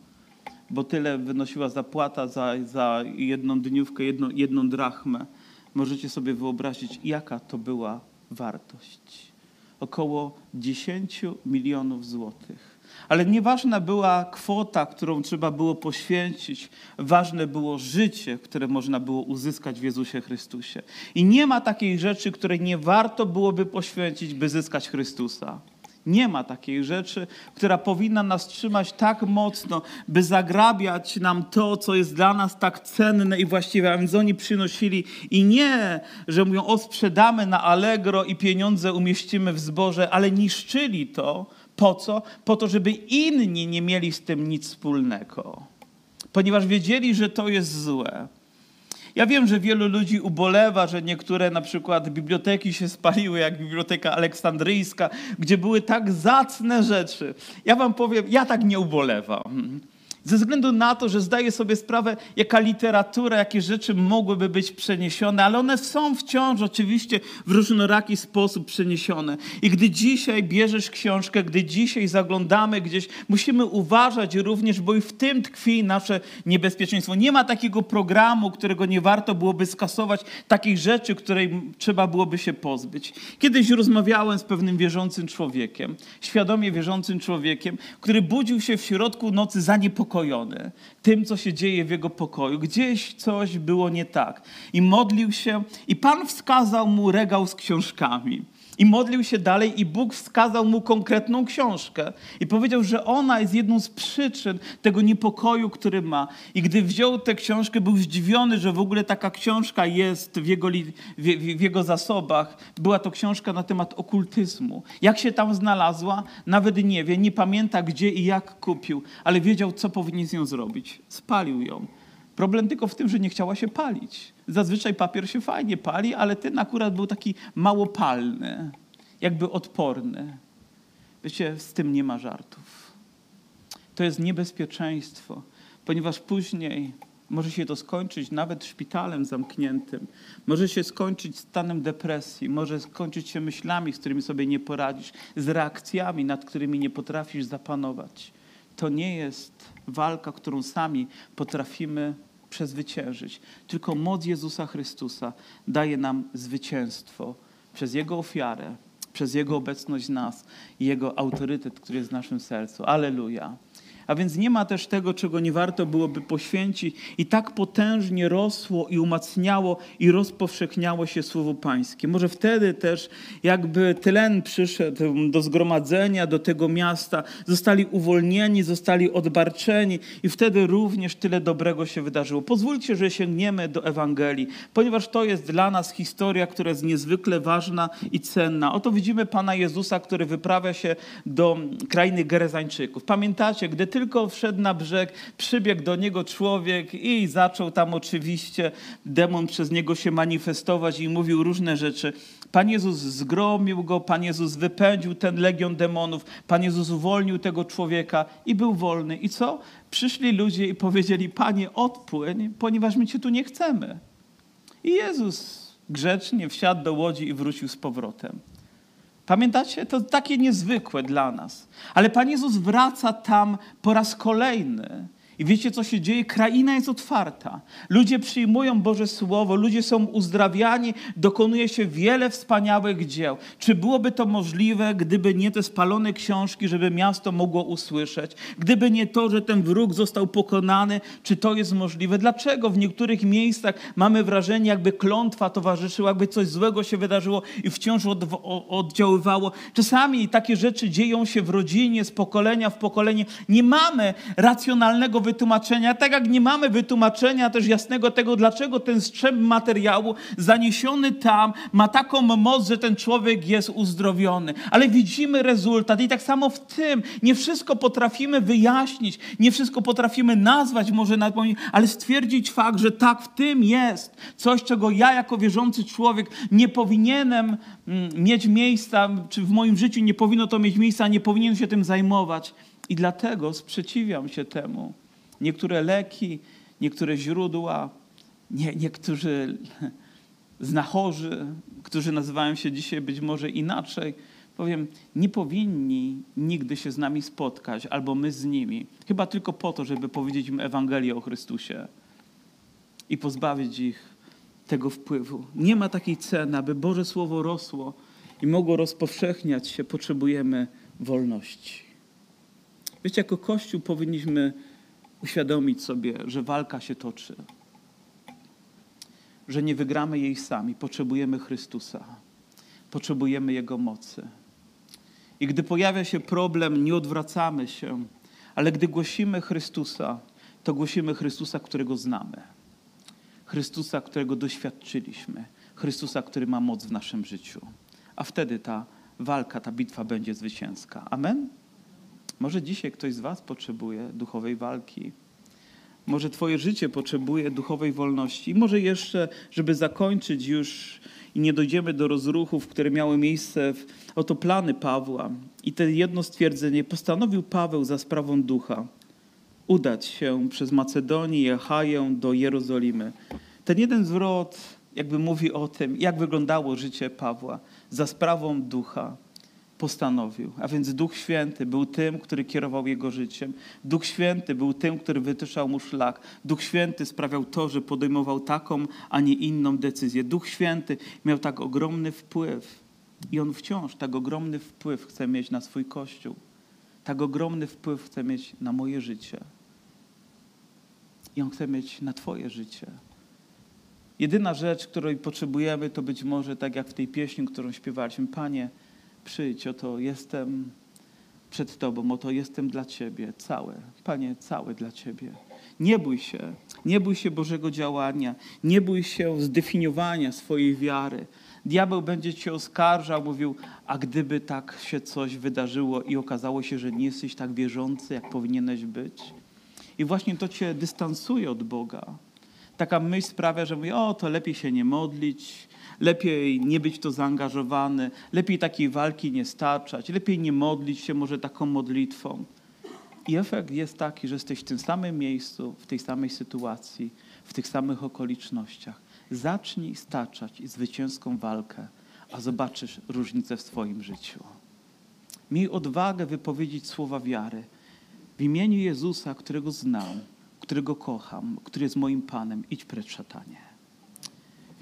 Speaker 1: bo tyle wynosiła zapłata za, za jedną dniówkę, jedną, jedną drachmę. Możecie sobie wyobrazić, jaka to była wartość. Około 10 milionów złotych. Ale nieważna była kwota, którą trzeba było poświęcić, ważne było życie, które można było uzyskać w Jezusie Chrystusie. I nie ma takiej rzeczy, której nie warto byłoby poświęcić, by zyskać Chrystusa. Nie ma takiej rzeczy, która powinna nas trzymać tak mocno, by zagrabiać nam to, co jest dla nas tak cenne i właściwe. A więc oni przynosili i nie, że mówią, o sprzedamy na Allegro i pieniądze umieścimy w zboże, ale niszczyli to. Po co? Po to, żeby inni nie mieli z tym nic wspólnego. Ponieważ wiedzieli, że to jest złe. Ja wiem, że wielu ludzi ubolewa, że niektóre na przykład biblioteki się spaliły, jak Biblioteka Aleksandryjska, gdzie były tak zacne rzeczy. Ja wam powiem, ja tak nie ubolewam. Ze względu na to, że zdaję sobie sprawę, jaka literatura, jakie rzeczy mogłyby być przeniesione, ale one są wciąż oczywiście w różnoraki sposób przeniesione. I gdy dzisiaj bierzesz książkę, gdy dzisiaj zaglądamy gdzieś, musimy uważać również, bo i w tym tkwi nasze niebezpieczeństwo. Nie ma takiego programu, którego nie warto byłoby skasować, takich rzeczy, której trzeba byłoby się pozbyć. Kiedyś rozmawiałem z pewnym wierzącym człowiekiem, świadomie wierzącym człowiekiem, który budził się w środku nocy zaniepokojony zaniepokojony tym, co się dzieje w jego pokoju. Gdzieś coś było nie tak. I modlił się, i Pan wskazał mu regał z książkami. I modlił się dalej, i Bóg wskazał mu konkretną książkę. I powiedział, że ona jest jedną z przyczyn tego niepokoju, który ma. I gdy wziął tę książkę, był zdziwiony, że w ogóle taka książka jest w jego, w jego zasobach. Była to książka na temat okultyzmu. Jak się tam znalazła, nawet nie wie, nie pamięta gdzie i jak kupił, ale wiedział, co powinien z nią zrobić. Spalił ją. Problem tylko w tym, że nie chciała się palić. Zazwyczaj papier się fajnie pali, ale ten akurat był taki małopalny, jakby odporny. Wiecie, z tym nie ma żartów. To jest niebezpieczeństwo, ponieważ później może się to skończyć nawet szpitalem zamkniętym, może się skończyć stanem depresji, może skończyć się myślami, z którymi sobie nie poradzisz, z reakcjami, nad którymi nie potrafisz zapanować. To nie jest walka, którą sami potrafimy przezwyciężyć. Tylko moc Jezusa Chrystusa daje nam zwycięstwo przez Jego ofiarę, przez Jego obecność w nas i Jego autorytet, który jest w naszym sercu. Aleluja. A więc nie ma też tego, czego nie warto byłoby poświęcić. I tak potężnie rosło i umacniało i rozpowszechniało się Słowo Pańskie. Może wtedy też jakby tlen przyszedł do zgromadzenia, do tego miasta. Zostali uwolnieni, zostali odbarczeni i wtedy również tyle dobrego się wydarzyło. Pozwólcie, że sięgniemy do Ewangelii, ponieważ to jest dla nas historia, która jest niezwykle ważna i cenna. Oto widzimy Pana Jezusa, który wyprawia się do krainy Gerezańczyków. Pamiętacie, gdy tylko wszedł na brzeg, przybiegł do niego człowiek i zaczął tam oczywiście demon przez niego się manifestować i mówił różne rzeczy. Pan Jezus zgromił go, Pan Jezus wypędził ten legion demonów, Pan Jezus uwolnił tego człowieka i był wolny. I co? Przyszli ludzie i powiedzieli: Panie, odpłyń, ponieważ my cię tu nie chcemy. I Jezus grzecznie wsiadł do łodzi i wrócił z powrotem. Pamiętacie? To takie niezwykłe dla nas. Ale Pan Jezus wraca tam po raz kolejny. I wiecie, co się dzieje? Kraina jest otwarta. Ludzie przyjmują Boże Słowo, ludzie są uzdrawiani, dokonuje się wiele wspaniałych dzieł. Czy byłoby to możliwe, gdyby nie te spalone książki, żeby miasto mogło usłyszeć? Gdyby nie to, że ten wróg został pokonany, czy to jest możliwe? Dlaczego w niektórych miejscach mamy wrażenie, jakby klątwa towarzyszyła, jakby coś złego się wydarzyło i wciąż od, oddziaływało? Czasami takie rzeczy dzieją się w rodzinie, z pokolenia w pokolenie. Nie mamy racjonalnego wytłumaczenia, tak jak nie mamy wytłumaczenia też jasnego tego, dlaczego ten strzęp materiału zaniesiony tam ma taką moc, że ten człowiek jest uzdrowiony. Ale widzimy rezultat i tak samo w tym nie wszystko potrafimy wyjaśnić, nie wszystko potrafimy nazwać, może nawet, ale stwierdzić fakt, że tak w tym jest coś, czego ja jako wierzący człowiek nie powinienem mm, mieć miejsca, czy w moim życiu nie powinno to mieć miejsca, nie powinien się tym zajmować. I dlatego sprzeciwiam się temu. Niektóre leki, niektóre źródła, nie, niektórzy znachorzy, którzy nazywają się dzisiaj być może inaczej, powiem, nie powinni nigdy się z nami spotkać, albo my z nimi. Chyba tylko po to, żeby powiedzieć im Ewangelię o Chrystusie i pozbawić ich tego wpływu. Nie ma takiej ceny, aby Boże Słowo rosło i mogło rozpowszechniać się. Potrzebujemy wolności. Wiecie, jako Kościół powinniśmy uświadomić sobie, że walka się toczy, że nie wygramy jej sami. Potrzebujemy Chrystusa, potrzebujemy Jego mocy. I gdy pojawia się problem, nie odwracamy się, ale gdy głosimy Chrystusa, to głosimy Chrystusa, którego znamy. Chrystusa, którego doświadczyliśmy. Chrystusa, który ma moc w naszym życiu. A wtedy ta walka, ta bitwa będzie zwycięska. Amen? Może dzisiaj ktoś z Was potrzebuje duchowej walki. Może Twoje życie potrzebuje duchowej wolności. Może jeszcze, żeby zakończyć już i nie dojdziemy do rozruchów, które miały miejsce, w, oto plany Pawła. I te jedno stwierdzenie postanowił Paweł za sprawą ducha udać się przez Macedonię Achaję do Jerozolimy. Ten jeden zwrot jakby mówi o tym, jak wyglądało życie Pawła za sprawą ducha postanowił. A więc Duch Święty był tym, który kierował jego życiem. Duch Święty był tym, który wytyczał mu szlak. Duch Święty sprawiał to, że podejmował taką, a nie inną decyzję. Duch Święty miał tak ogromny wpływ i on wciąż tak ogromny wpływ chce mieć na swój Kościół. Tak ogromny wpływ chce mieć na moje życie. I on chce mieć na Twoje życie. Jedyna rzecz, której potrzebujemy, to być może tak jak w tej pieśni, którą śpiewaliśmy, Panie, przyjdź, oto jestem przed Tobą, oto jestem dla Ciebie, całe, Panie, całe dla Ciebie. Nie bój się, nie bój się Bożego działania, nie bój się zdefiniowania swojej wiary. Diabeł będzie cię oskarżał, mówił, a gdyby tak się coś wydarzyło i okazało się, że nie jesteś tak wierzący, jak powinieneś być. I właśnie to cię dystansuje od Boga. Taka myśl sprawia, że mówi, o, to lepiej się nie modlić, lepiej nie być to zaangażowany, lepiej takiej walki nie starczać, lepiej nie modlić się może taką modlitwą. I efekt jest taki, że jesteś w tym samym miejscu, w tej samej sytuacji, w tych samych okolicznościach. Zacznij staczać zwycięską walkę, a zobaczysz różnicę w swoim życiu. Miej odwagę wypowiedzieć słowa wiary w imieniu Jezusa, którego znam, którego kocham, który jest moim Panem. Idź precz, szatanie.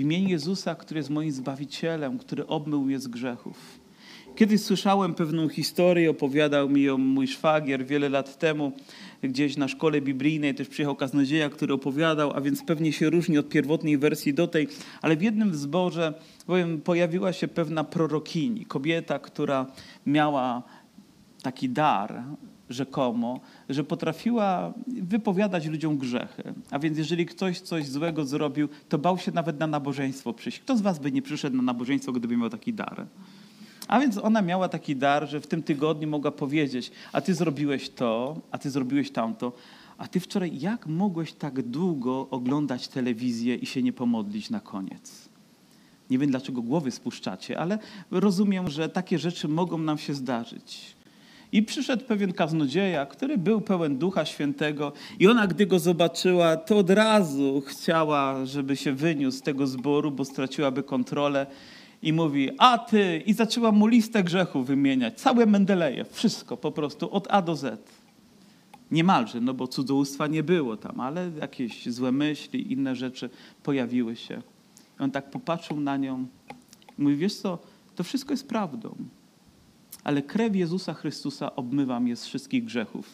Speaker 1: Imieniu Jezusa, który jest moim Zbawicielem, który obmył mnie z grzechów. Kiedyś słyszałem pewną historię, opowiadał mi ją mój szwagier wiele lat temu, gdzieś na szkole biblijnej też przyjechał kaznodzieja, który opowiadał, a więc pewnie się różni od pierwotnej wersji do tej, ale w jednym zborze powiem, pojawiła się pewna prorokini, kobieta, która miała taki dar, rzekomo, że potrafiła wypowiadać ludziom grzechy. A więc jeżeli ktoś coś złego zrobił, to bał się nawet na nabożeństwo przyjść. Kto z was by nie przyszedł na nabożeństwo, gdyby miał taki dar? A więc ona miała taki dar, że w tym tygodniu mogła powiedzieć, a ty zrobiłeś to, a ty zrobiłeś tamto, a ty wczoraj jak mogłeś tak długo oglądać telewizję i się nie pomodlić na koniec? Nie wiem, dlaczego głowy spuszczacie, ale rozumiem, że takie rzeczy mogą nam się zdarzyć. I przyszedł pewien kaznodzieja, który był pełen Ducha Świętego. I ona, gdy go zobaczyła, to od razu chciała, żeby się wyniósł z tego zboru, bo straciłaby kontrolę. I mówi, a ty, i zaczęła mu listę grzechów wymieniać, całe Mendeleje, wszystko po prostu, od A do Z. Niemalże, no bo cudzołóstwa nie było tam, ale jakieś złe myśli, inne rzeczy pojawiły się. I on tak popatrzył na nią. I mówi, wiesz co, to wszystko jest prawdą, ale krew Jezusa Chrystusa obmywa mnie z wszystkich grzechów.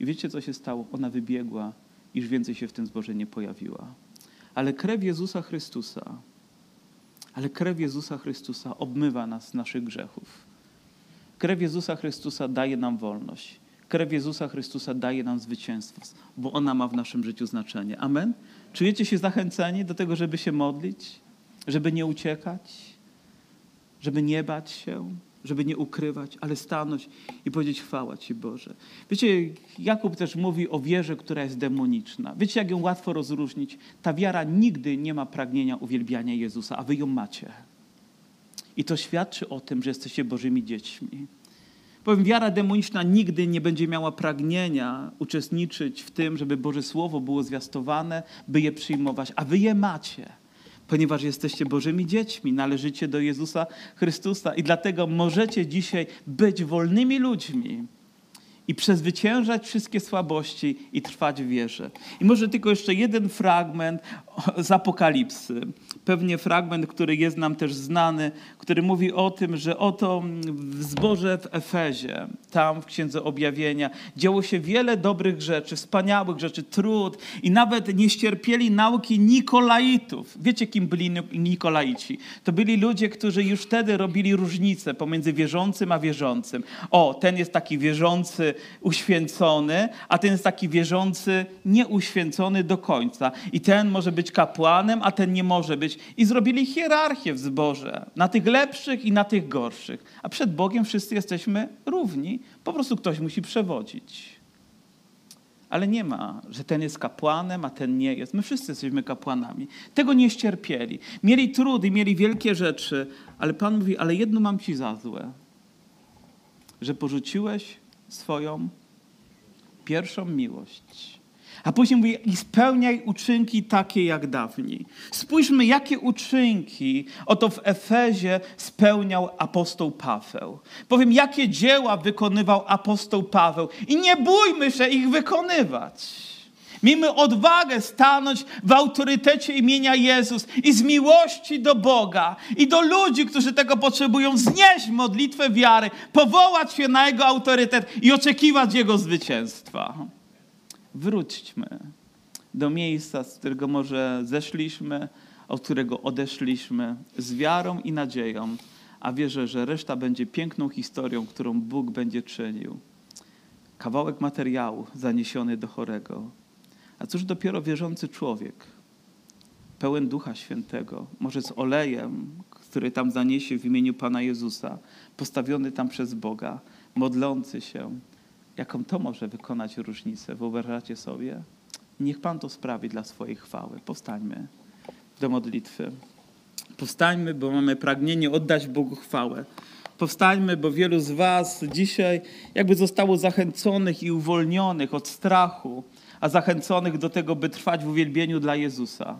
Speaker 1: I wiecie, co się stało? Ona wybiegła, iż więcej się w tym zborze nie pojawiła. Ale krew Jezusa Chrystusa, ale krew Jezusa Chrystusa obmywa nas z naszych grzechów. Krew Jezusa Chrystusa daje nam wolność. Krew Jezusa Chrystusa daje nam zwycięstwo, bo ona ma w naszym życiu znaczenie. Amen? Czujecie się zachęceni do tego, żeby się modlić, żeby nie uciekać, żeby nie bać się, żeby nie ukrywać, ale stanąć i powiedzieć chwała Ci Boże. Wiecie, Jakub też mówi o wierze, która jest demoniczna. Wiecie, jak ją łatwo rozróżnić? Ta wiara nigdy nie ma pragnienia uwielbiania Jezusa, a Wy ją macie. I to świadczy o tym, że jesteście Bożymi dziećmi. Powiem, wiara demoniczna nigdy nie będzie miała pragnienia uczestniczyć w tym, żeby Boże Słowo było zwiastowane, by je przyjmować, a wy je macie, ponieważ jesteście Bożymi dziećmi, należycie do Jezusa Chrystusa i dlatego możecie dzisiaj być wolnymi ludźmi i przezwyciężać wszystkie słabości i trwać w wierze. I może tylko jeszcze jeden fragment z Apokalipsy. Pewnie fragment, który jest nam też znany, który mówi o tym, że oto w zborze w Efezie, tam w Księdze Objawienia, działo się wiele dobrych rzeczy, wspaniałych rzeczy, trud i nawet nie ścierpieli nauki Nikolaitów. Wiecie, kim byli Nikolaici? To byli ludzie, którzy już wtedy robili różnicę pomiędzy wierzącym a wierzącym. O, ten jest taki wierzący, uświęcony, a ten jest taki wierzący, nieuświęcony do końca. I ten może być kapłanem, a ten nie może być. I zrobili hierarchię w zborze na tych lepszych i na tych gorszych. A przed Bogiem wszyscy jesteśmy równi. Po prostu ktoś musi przewodzić. Ale nie ma, że ten jest kapłanem, a ten nie jest. My wszyscy jesteśmy kapłanami. Tego nie ścierpieli. Mieli trudy, mieli wielkie rzeczy, ale Pan mówi, ale jedno mam ci za złe. Że porzuciłeś swoją pierwszą miłość. A później mówi, i spełniaj uczynki takie jak dawniej. Spójrzmy, jakie uczynki oto w Efezie spełniał apostoł Paweł. Powiem, jakie dzieła wykonywał apostoł Paweł. I nie bójmy się ich wykonywać. Miejmy odwagę stanąć w autorytecie imienia Jezus i z miłości do Boga i do ludzi, którzy tego potrzebują, znieść modlitwę wiary, powołać się na Jego autorytet i oczekiwać Jego zwycięstwa. Wróćmy do miejsca, z którego może zeszliśmy, od którego odeszliśmy, z wiarą i nadzieją, a wierzę, że reszta będzie piękną historią, którą Bóg będzie czynił. Kawałek materiału zaniesiony do chorego. A cóż dopiero wierzący człowiek, pełen Ducha Świętego, może z olejem, który tam zaniesie w imieniu Pana Jezusa, postawiony tam przez Boga, modlący się, jaką to może wykonać różnicę? Wyobrażacie sobie? Niech Pan to sprawi dla swojej chwały. Powstańmy do modlitwy. Powstańmy, bo mamy pragnienie oddać Bogu chwałę. Powstańmy, bo wielu z Was dzisiaj jakby zostało zachęconych i uwolnionych od strachu, a zachęconych do tego, by trwać w uwielbieniu dla Jezusa.